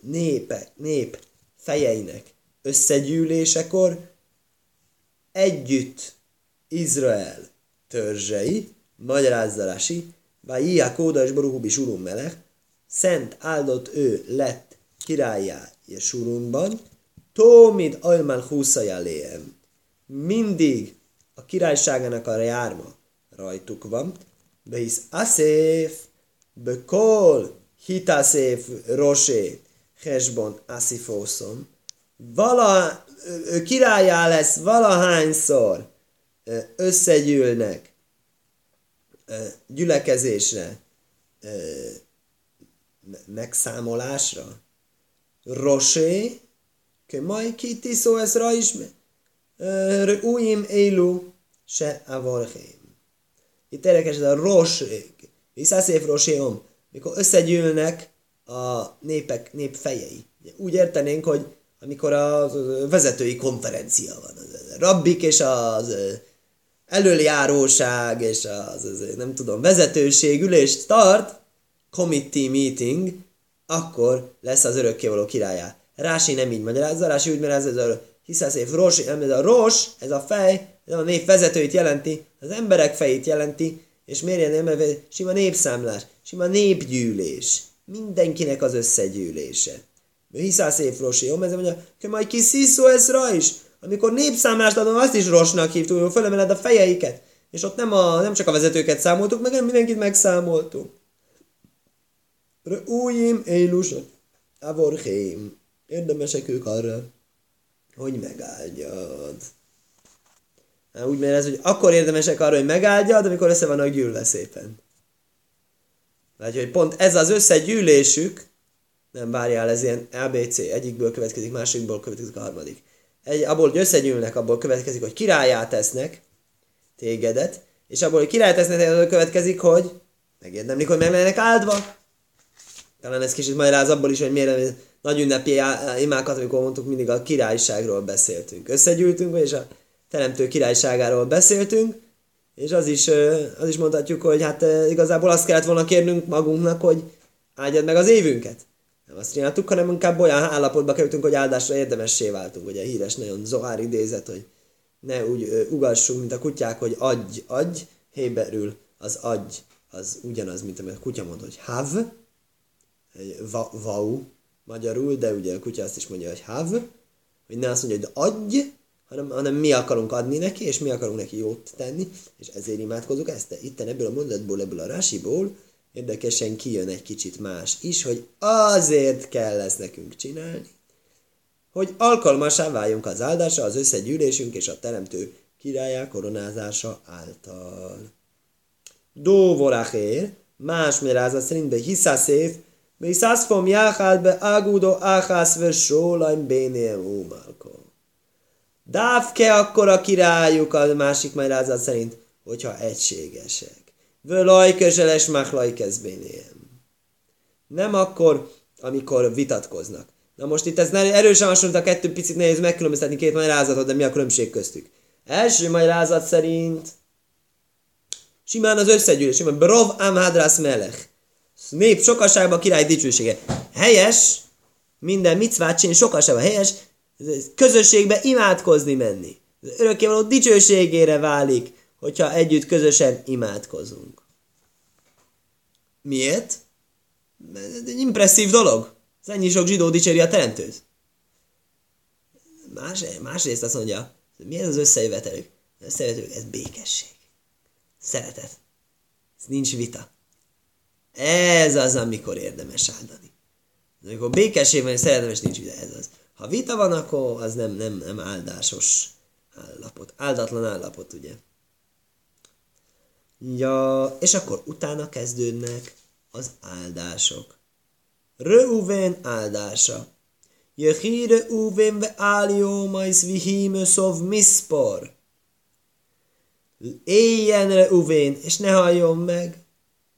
népek, nép fejeinek összegyűlésekor együtt Izrael törzsei, magyarázzalási, Vájia Kóda és Baruhubi Surun Melech, szent áldott ő lett királyá Jesurunban, Tómid Ajmán Húszajaléem. Mindig a királyságának a járma rajtuk van, Behisz Aszéf, Bekol, Hitászéf, Rosé, Hesbon, Aszifószom. Vala, királyá lesz valahányszor. Összegyűlnek. Gyülekezésre, megszámolásra. Rosé, que majd kitiszó ez ra is, újim élu se avorhém. Itt érdekes ez a rosé, viszászév roséom, mikor összegyűlnek a népek, nép fejei. Úgy értenénk, hogy amikor a vezetői konferencia van, a rabbik és az előjáróság és az, az, nem tudom, vezetőség ülést tart, committee meeting, akkor lesz az örökkévaló királyá. Rási nem így magyarázza, Rási úgy magyarázza, ez a hiszászév ros, ez a ros, ez a fej, ez a nép vezetőit jelenti, az emberek fejét jelenti, és miért nem, sima népszámlás, sima népgyűlés, mindenkinek az összegyűlése. Hiszászév rosi, jó, ez mondja, hogy majd kisziszó ez rá is, amikor népszámlást adom, azt is rosnak hívtuk, hogy fölemeled a fejeiket. És ott nem, a, nem csak a vezetőket számoltuk, meg mindenkit megszámoltuk. Újim, élusot, avorhém. Érdemesek ők arra, hogy megáldjad. Hát úgy ez, hogy akkor érdemesek arra, hogy megáldjad, amikor össze vannak gyűlve szépen. Vagy hogy pont ez az összegyűlésük, nem várjál, ez ilyen ABC, egyikből következik, másikból következik a harmadik egy, abból, hogy összegyűlnek, abból következik, hogy királyát tesznek tégedet, és abból, hogy királyát tesznek, abból következik, hogy megérdemlik, hogy meg lennek áldva. Talán ez kicsit magyaráz abból is, hogy miért nagy ünnepi imákat, amikor mondtuk, mindig a királyságról beszéltünk. Összegyűltünk, és a teremtő királyságáról beszéltünk, és az is, az is mondhatjuk, hogy hát igazából azt kellett volna kérnünk magunknak, hogy áldjad meg az évünket. Nem azt csináltuk, hanem inkább olyan állapotba kerültünk, hogy áldásra érdemessé váltunk. Ugye híres nagyon Zohár idézet, hogy ne úgy ö, ugassunk, mint a kutyák, hogy adj, adj, héberül az adj, az ugyanaz, mint amit a kutya mond, hogy hav, va, vau, magyarul, de ugye a kutya azt is mondja, hogy hav, hogy ne azt mondja, hogy adj, hanem, hanem mi akarunk adni neki, és mi akarunk neki jót tenni, és ezért imádkozunk ezt. De itt ebből a mondatból, ebből a rásiból, érdekesen kijön egy kicsit más is, hogy azért kell ezt nekünk csinálni, hogy alkalmasá váljunk az áldásra, az összegyűlésünk és a teremtő királyá koronázása által. Dó voraché, más mérázat szerint be hiszászév, be hiszászfom jáhát be ágúdó áhász ve sólaim bénél úmálko. Dávke akkor a királyuk a másik magyarázat szerint, hogyha egységesek. Völaj közeles machlajkez Nem akkor, amikor vitatkoznak. Na most itt ez erősen hasonlít a kettő picit nehéz megkülönböztetni két magyarázatot, de mi a különbség köztük? Első magyarázat szerint simán az összegyűlés, simán Brov Amhadras Melech. Nép sokaságban király dicsősége. Helyes, minden micvát csinálni sokaságban helyes, közösségbe imádkozni menni. Örökkévaló dicsőségére válik hogyha együtt közösen imádkozunk. Miért? Ez egy impresszív dolog. Ez ennyi sok zsidó dicséri a teremtőt. Más, másrészt azt mondja, mi ez az összejövetelük? Az összejövetelük, ez békesség. Szeretet. Ez nincs vita. Ez az, amikor érdemes áldani. Amikor békesség van, és nincs vita, ez az. Ha vita van, akkor az nem, nem, nem áldásos állapot. Áldatlan állapot, ugye? Ja, és akkor utána kezdődnek az áldások. Reuven áldása. Jehi Reuven ve álió majsz vihímöszov miszpor. Éljen Reuven, és ne halljon meg,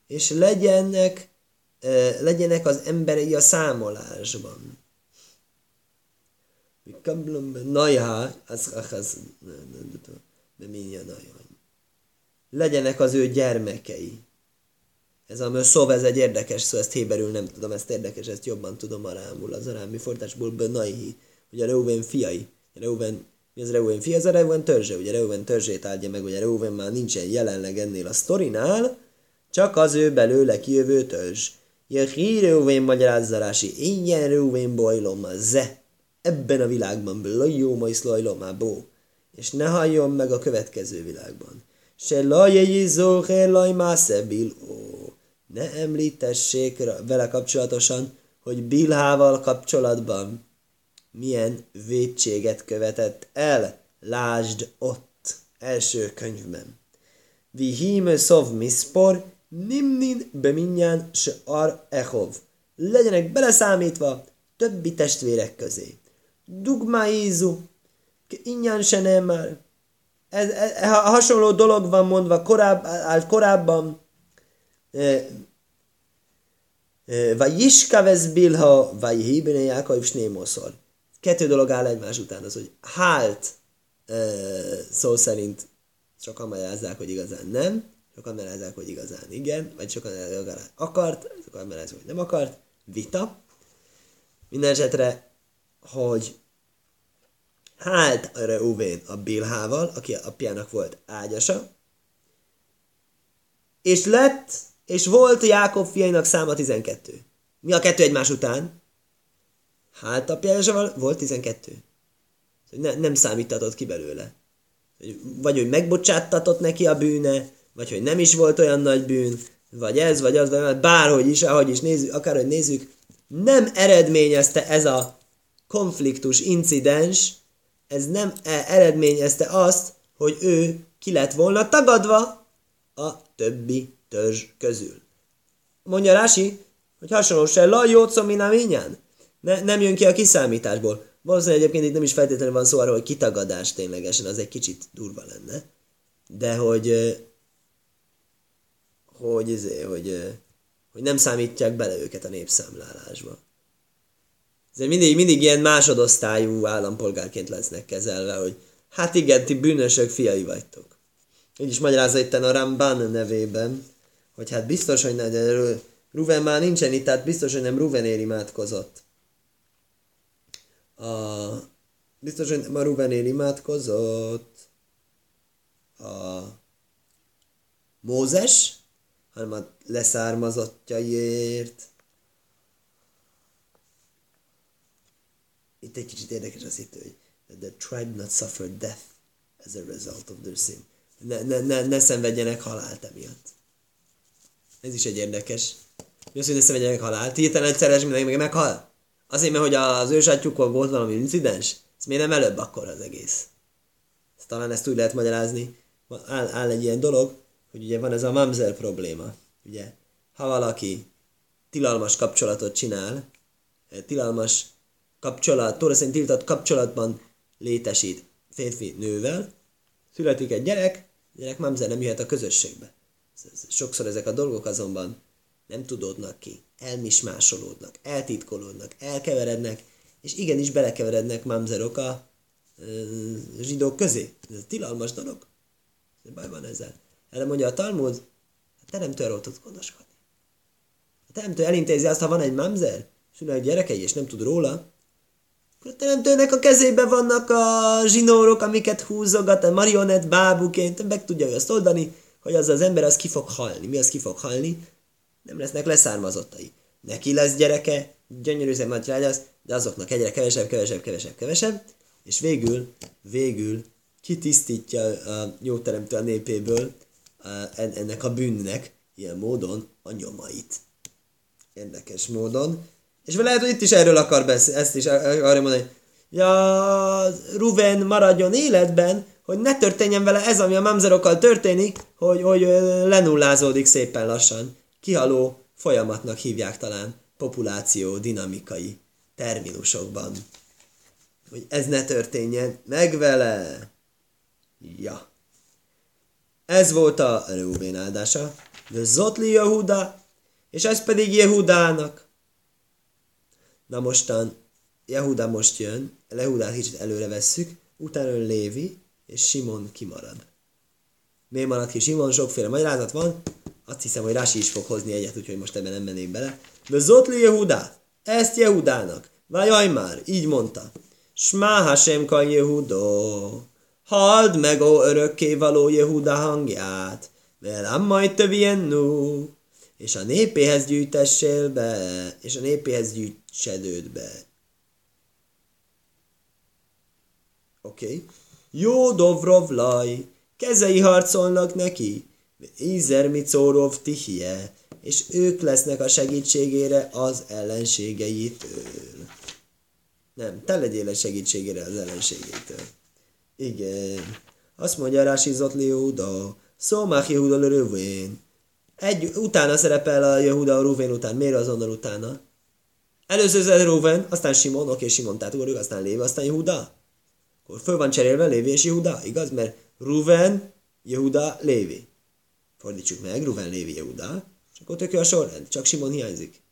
és legyenek, legyenek az emberei a számolásban. Najha, az, az, legyenek az ő gyermekei. Ez a szó, ez egy érdekes szó, ezt héberül nem tudom, ezt érdekes, ezt jobban tudom arámul, az arámi fordításból Benaihi, ugye Reuven fiai. Reuven, mi az Reuven fia? Ez a Reuven törzse, ugye Reuven törzsét áldja meg, ugye Reuven már nincsen jelenleg ennél a sztorinál, csak az ő belőle kijövő törzs. Jehi Reuven magyarázzarási, ilyen Reuven bojlom a ze, ebben a világban, blajó majszlajlom a bó, és ne halljon meg a következő világban. Se lajjei zóhe laj mászebil, ó, ne említessék vele kapcsolatosan, hogy Bilhával kapcsolatban milyen védséget követett el. Lásd ott, első könyvben. Vi híme szov miszpor, nimnin beminnyán se ar echov. Legyenek beleszámítva többi testvérek közé. Dugmaizu, innyán se nem már. Ez, ez, hasonló dolog van mondva korább, állt korábban, vagy Iskavez Bilha, vagy Hibene Jákaiv Snémoszor. Kettő dolog áll egymás után, az, hogy hált szó szerint sokan magyarázzák, hogy igazán nem, sokan magyarázzák, hogy igazán igen, vagy sokan magyarázzák, akart, sokan magyarázzák, hogy nem akart, vita. Minden esetre, hogy hált a Reuvén a Bilhával, aki apjának volt ágyasa, és lett és volt Jákob fiainak száma 12. Mi a kettő egymás után? Hát apjával volt 12. Ne, nem számítatott ki belőle. Vagy hogy megbocsáttatott neki a bűne, vagy hogy nem is volt olyan nagy bűn, vagy ez, vagy az, vagy bárhogy is, ahogy is nézzük, akárhogy nézzük, nem eredményezte ez a konfliktus, incidens, ez nem e- eredményezte azt, hogy ő ki lett volna tagadva a többi törzs közül. Mondja Rási, hogy hasonló se la jócom minaményán. Ne, nem jön ki a kiszámításból. Valószínűleg egyébként itt nem is feltétlenül van szó arról, hogy kitagadás ténylegesen, az egy kicsit durva lenne. De hogy hogy, izé, hogy, hogy nem számítják bele őket a népszámlálásba. Ezért mindig, mindig ilyen másodosztályú állampolgárként lesznek kezelve, hogy hát igen, ti bűnösök fiai vagytok. Így is magyarázza itt a Ramban nevében, hogy hát biztos, hogy ne, de Ruven már nincsen itt, tehát biztos, hogy nem Ruvenér imádkozott. A, biztos, hogy nem a Ruvenér imádkozott a Mózes, hanem a leszármazottjaiért. Itt egy kicsit érdekes az itt, hogy the tribe not suffered death as a result of their sin. Ne, ne, ne, ne szenvedjenek halált emiatt. Ez is egy érdekes. Mi az, hogy ne szenvedjenek halált? Hirtelen egyszeres mindenki meg meghal? Azért, mert hogy az ősatjukon volt valami incidens? Ez miért nem előbb akkor az egész? Ezt talán ezt úgy lehet magyarázni. Áll, áll egy ilyen dolog, hogy ugye van ez a mamzer probléma. Ugye, ha valaki tilalmas kapcsolatot csinál, eh, tilalmas kapcsolat, Tóra szerint tiltott kapcsolatban létesít férfi nővel, születik egy gyerek, a gyerek mamzer nem jöhet a közösségbe. Sokszor ezek a dolgok azonban nem tudódnak ki, elmismásolódnak, eltitkolódnak, elkeverednek, és igenis belekeverednek mamzerok a zsidók közé. Ez tilalmas dolog. Baj van ezzel. Erre mondja a Talmud, a teremtő arról tud gondoskodni. A teremtő elintézi azt, ha van egy mamzer, egy gyerekei, és nem tud róla, a teremtőnek a kezében vannak a zsinórok, amiket húzogat, a marionett bábuként, meg tudja ő azt oldani, hogy az az ember az ki fog halni. Mi az ki fog halni? Nem lesznek leszármazottai. Neki lesz gyereke, gyönyörű szép nagy de azoknak egyre kevesebb, kevesebb, kevesebb, kevesebb, és végül, végül kitisztítja a jóteremtő a népéből ennek a bűnnek ilyen módon a nyomait. Érdekes módon. És lehet, hogy itt is erről akar beszélni, ezt is akarja mondani, ja, Ruven maradjon életben, hogy ne történjen vele ez, ami a mamzerokkal történik, hogy, hogy lenullázódik szépen lassan. Kihaló folyamatnak hívják talán populáció dinamikai terminusokban. Hogy ez ne történjen meg vele. Ja. Ez volt a Reubén áldása. De Zotli Jehuda, és ez pedig Jehudának. Na mostan Jehuda most jön, Lehudát kicsit előre vesszük, utána jön Lévi, és Simon kimarad. Miért maradt ki Simon? Sokféle magyarázat van. Azt hiszem, hogy Rási is fog hozni egyet, úgyhogy most ebben nem mennék bele. De Zotli Jehudát, ezt Jehudának. Vájaj már, így mondta. Smá Hashem ka Jehudó. Halld meg, ó való Jehuda hangját. Velem majd töviennu. És a népéhez gyűjtessél be, és a népéhez gyűjtsedőd be. Oké. Okay. Jó Dovrovlaj, kezei harcolnak neki, Ízer Micórov Tihie, és ők lesznek a segítségére az ellenségeitől. Nem, te legyél a segítségére az ellenségétől. Igen. Azt mondja Rási Zotli Júda, Szómák Jehuda Rövén. Egy, utána szerepel a Jehuda a Ruvén után. Miért azonnal utána? Először az Ruven, aztán Simon, oké, Simon, tehát ugorjuk, aztán Lévi, aztán Jehuda. Akkor föl van cserélve Lévi és Jehuda, igaz? Mert Ruven, Jehuda, Lévi. Fordítsuk meg, Ruven, Lévi, Jehuda. És akkor tök a sorrend, csak Simon hiányzik.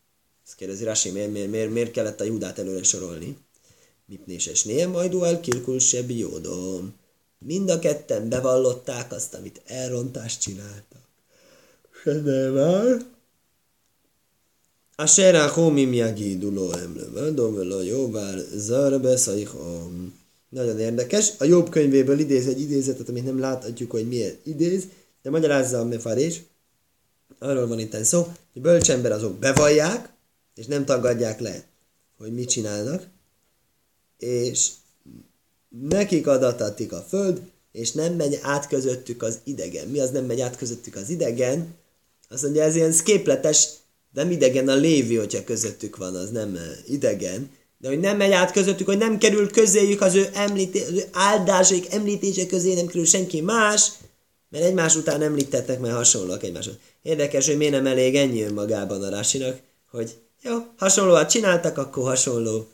Ezt kérdezi Rasi, miért, miért, miért, miért kellett a Judát előre sorolni? Mipnéses néha majd el kilkul sebi jódom. Mind a ketten bevallották azt, amit elrontást csináltak. Nem áll. A será homim jagiduló emlővel, domvelo jóvár zarbe szajhom. Nagyon érdekes. A jobb könyvéből idéz egy idézetet, amit nem láthatjuk, hogy miért idéz, de magyarázza a mefarés. Arról van itt szó, hogy bölcsember azok bevallják, és nem tagadják le, hogy mit csinálnak, és nekik adatatik a föld, és nem megy át közöttük az idegen. Mi az nem megy át közöttük az idegen? Azt mondja, ez ilyen szképletes, nem idegen a lévi, hogyha közöttük van, az nem idegen de hogy nem megy át közöttük, hogy nem kerül közéjük az ő, említé, az ő áldásaik említése közé, nem kerül senki más, mert egymás után említettek, mert hasonlóak egymáshoz. Érdekes, hogy miért nem elég ennyi önmagában a Rásinak, hogy jó, hasonlóan csináltak, akkor hasonló.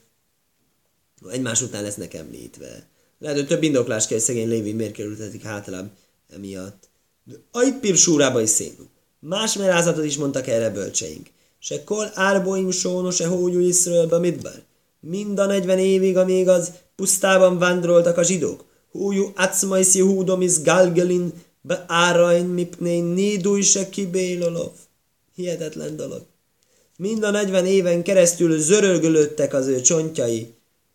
Egymás után lesznek említve. Lehet, hogy több indoklás kell, hogy szegény Lévi miért kerültetik hátrább emiatt. De Ajpir súrába is szénú. Más merázatot is mondtak erre bölcseink. Se kol árboim sóno, se hógyú Iszraelbe midbar mind a 40 évig, amíg az pusztában vándoroltak a zsidók. Hújú acmajsz Jehúdomis galgelin be árain mipné nédúj se kibélolov. Hihetetlen dolog. Mind a 40 éven keresztül zörölgölöttek az ő csontjai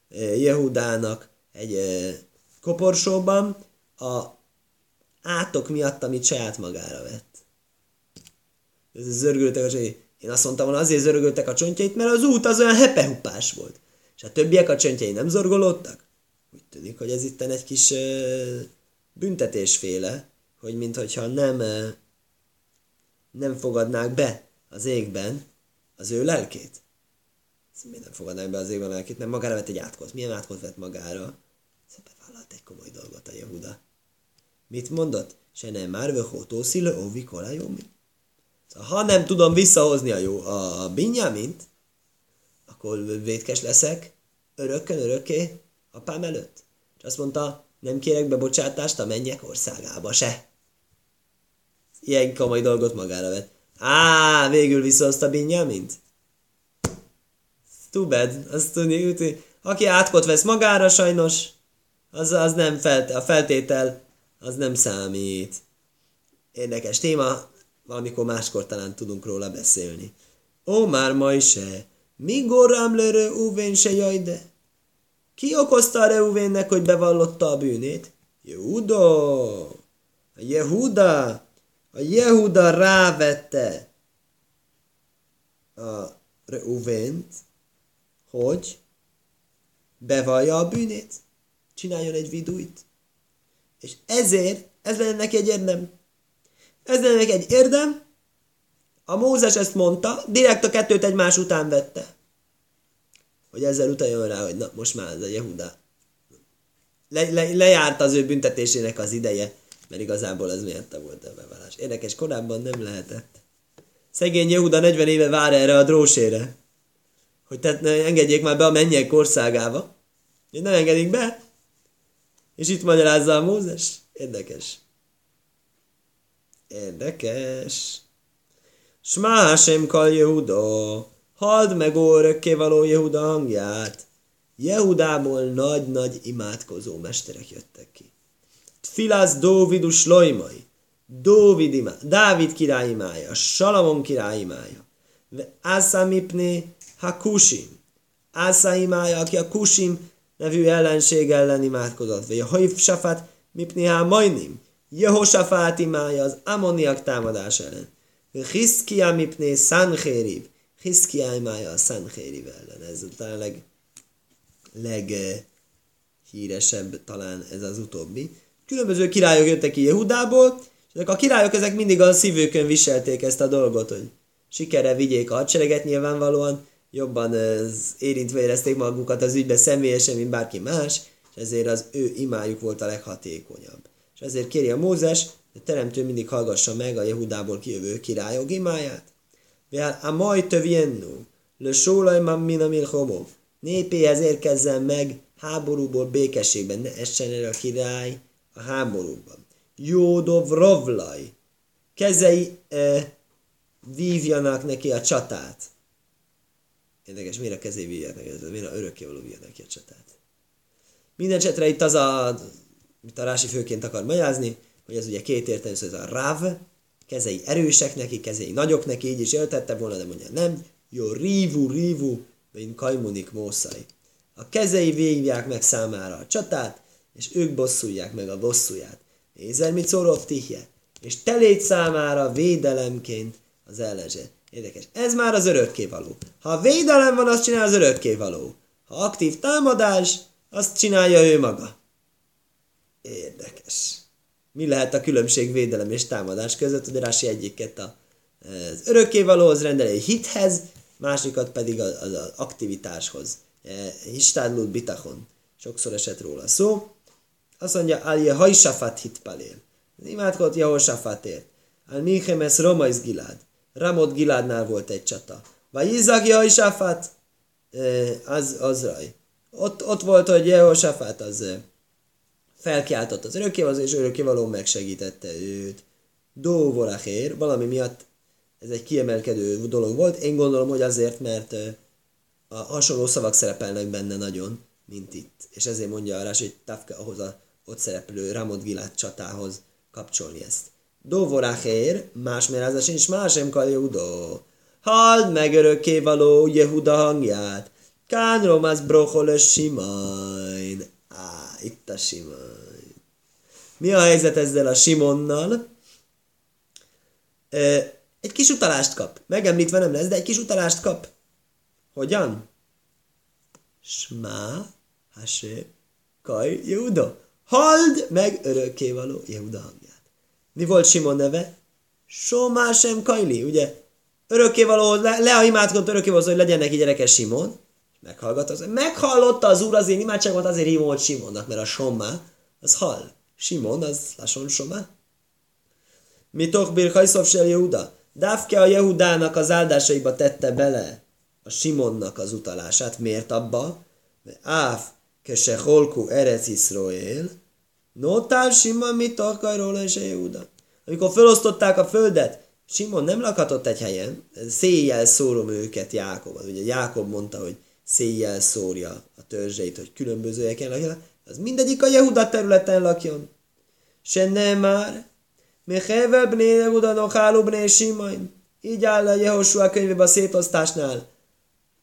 eh, Jehudának egy eh, koporsóban a átok miatt, amit saját magára vett. Ez zörgöltek a csontjai. Én azt mondtam volna, azért zörgöltek a csontjait, mert az út az olyan hepehupás volt. És a többiek a csöntjei nem zorgolódtak? Úgy tűnik, hogy ez itt egy kis uh, büntetésféle, hogy mintha nem, uh, nem fogadnák be az égben az ő lelkét. Miért nem fogadnák be az égben a lelkét? Nem magára vett egy átkot. Milyen átkot vett magára? Szépen vállalt egy komoly dolgot a Jehuda. Mit mondott? Se nem már vöhótó szilő óvi korajomi. Ha nem tudom visszahozni a, jó, a, Binyamint, akkor vétkes leszek örökkön örökké apám előtt. És azt mondta, nem kérek bebocsátást a mennyek országába se. Ilyen komoly dolgot magára vett. Á, végül visszahozta Binyamint? Too bad. Azt tudni, aki átkot vesz magára, sajnos, az, az nem felt, a feltétel, az nem számít. Érdekes téma, valamikor máskor talán tudunk róla beszélni. Ó, már ma se. Mi gorám le Reuvén se jajde? Ki okozta a Reuvénnek, hogy bevallotta a bűnét? Jehuda! A Jehuda! A Jehuda rávette a Reuvént, hogy bevallja a bűnét. csináljon egy vidújt. És ezért, ez lenne neki egy érdem. Ez neki egy érdem, a Mózes ezt mondta, direkt a kettőt egymás után vette. Hogy ezzel utaljon rá, hogy na, most már ez a Jehuda. Le, le, lejárt az ő büntetésének az ideje, mert igazából ez miatt volt a bevallás. Érdekes, korábban nem lehetett. Szegény Jehuda 40 éve vár erre a drósére, hogy tehát ne engedjék már be a mennyek országába. Én nem engedik be. És itt magyarázza a Mózes. Érdekes. Érdekes. Smá sem kal Jehuda, halld meg ó örökkévaló Jehuda hangját. Jehudából nagy-nagy imádkozó mesterek jöttek ki. Tfilász Dóvidus lojmai, Dóvid imá, Dávid király imája, Salamon király imája, Ászamipné Hakusim, imája, aki a Kusim nevű ellenség ellen imádkozott, vagy a Haif Safát Mipni ha Majnim, Jehosafát imája az ammoniak támadás ellen. Hiszkia mipné Sanchériv. Hiszkia imája a Sanchériv ellen. Ez talán leg, leghíresebb talán ez az utóbbi. Különböző királyok jöttek ki Jehudából, és ezek a királyok ezek mindig a szívőkön viselték ezt a dolgot, hogy sikerre vigyék a hadsereget nyilvánvalóan, jobban érintve érezték magukat az ügybe személyesen, mint bárki más, és ezért az ő imájuk volt a leghatékonyabb. És ezért kéri a Mózes, a teremtő mindig hallgassa meg a Jehudából kijövő királyok imáját. Vel a majd töviennu, le sólaj min a milchomov. Népéhez érkezzen meg háborúból békességben, ne essen el a király a háborúban. Jódov rovlaj, kezei e, vívjanak neki a csatát. Érdekes, miért a kezé vívják neki, miért a örökkévaló vívja neki a csatát. Minden esetre itt az a, mit a Rási főként akar magyarázni, hogy ez ugye két értelmű, ez a ráv, kezei erősek neki, kezei nagyok neki, így is éltette volna, de mondja nem. Jó, rívu, rívu, mint kajmunik mószai. A kezei végják meg számára a csatát, és ők bosszulják meg a bosszúját. Nézel, mit szólok tihje? És te számára védelemként az ellenzsé. Érdekes. Ez már az örökkévaló. Ha védelem van, azt csinál az örökkévaló. Ha aktív támadás, azt csinálja ő maga. Érdekes mi lehet a különbség védelem és támadás között, hogy Rási egyiket a, az örökkévalóhoz rendel egy hithez, másikat pedig az, az aktivitáshoz. Histádlút bitachon. Sokszor esett róla szó. Azt mondja, Alje hajsafat hitpalél. Imádkozott Jehosafátért. Al Michemes Romais Gilád. Ramot Giládnál volt egy csata. Vagy Izak Jehosafat, az, az raj. Ott, ott volt, hogy Jehosafat az felkiáltott az örökkévaló, és örökkévaló megsegítette őt. Dóvorachér, valami miatt ez egy kiemelkedő dolog volt. Én gondolom, hogy azért, mert a hasonló szavak szerepelnek benne nagyon, mint itt. És ezért mondja Arás, hogy Tafka ahhoz a ott szereplő Ramot Gilát csatához kapcsolni ezt. Dóvorachér, más merázás, és más sem kaljudó. Halld meg örökkévaló Jehuda hangját. Kánrom az brochol simain. Á, itt a Simon. Mi a helyzet ezzel a Simonnal? Egy kis utalást kap. Megemlítve nem lesz, de egy kis utalást kap. Hogyan? Smá, hasé, kaj, Jehuda. Hald meg örökkévaló Jehuda hangját. Mi volt Simon neve? Somá sem Kajli, ugye? Örökkévaló, le, le a imádkozott örökkévaló, hogy legyen neki gyereke Simon. Meghallgatta, az, meghallotta az úr az én imádságomat, azért hívom, hogy Simonnak, mert a Somma, az hall. Simon, az Lason Somma. Mitok bir hajszov se Jehuda. Dávke a Jehudának az áldásaiba tette bele a Simonnak az utalását. Miért abba? Mert áf, kese holku erec Iszroél, notál Simon mit akar és Jehuda. Amikor felosztották a földet, Simon nem lakhatott egy helyen, széjjel szórom őket Jákob. Ugye Jákob mondta, hogy széjjel szórja a törzseit, hogy különböző helyeken lakjon, az mindegyik a Jehuda területen lakjon. Se nem már, Mechevel bné Jehuda nocháló bné Simain. Így áll a Jehoshua könyvében a szétosztásnál.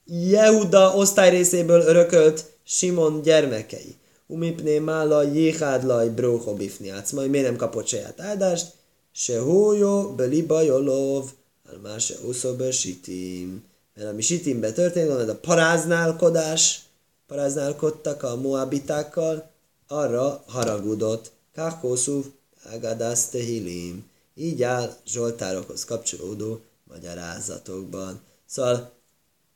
Jehuda osztály részéből örökölt Simon gyermekei. Umipné mála jéhádlaj bróho bifni majd miért nem kapott saját áldást? Se hójó beliba jolov, almá se uszó sitim mert ami Sitimben történt, ez a paráználkodás, paráználkodtak a moabitákkal, arra haragudott. Kákószú Agadász Tehilim. Így áll Zsoltárokhoz kapcsolódó magyarázatokban. Szóval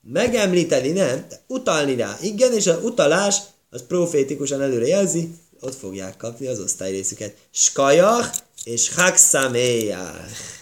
megemlíteni nem, de utalni rá. Igen, és a utalás az profétikusan előre jelzi, ott fogják kapni az osztályrészüket. Skajach és Haxaméjach.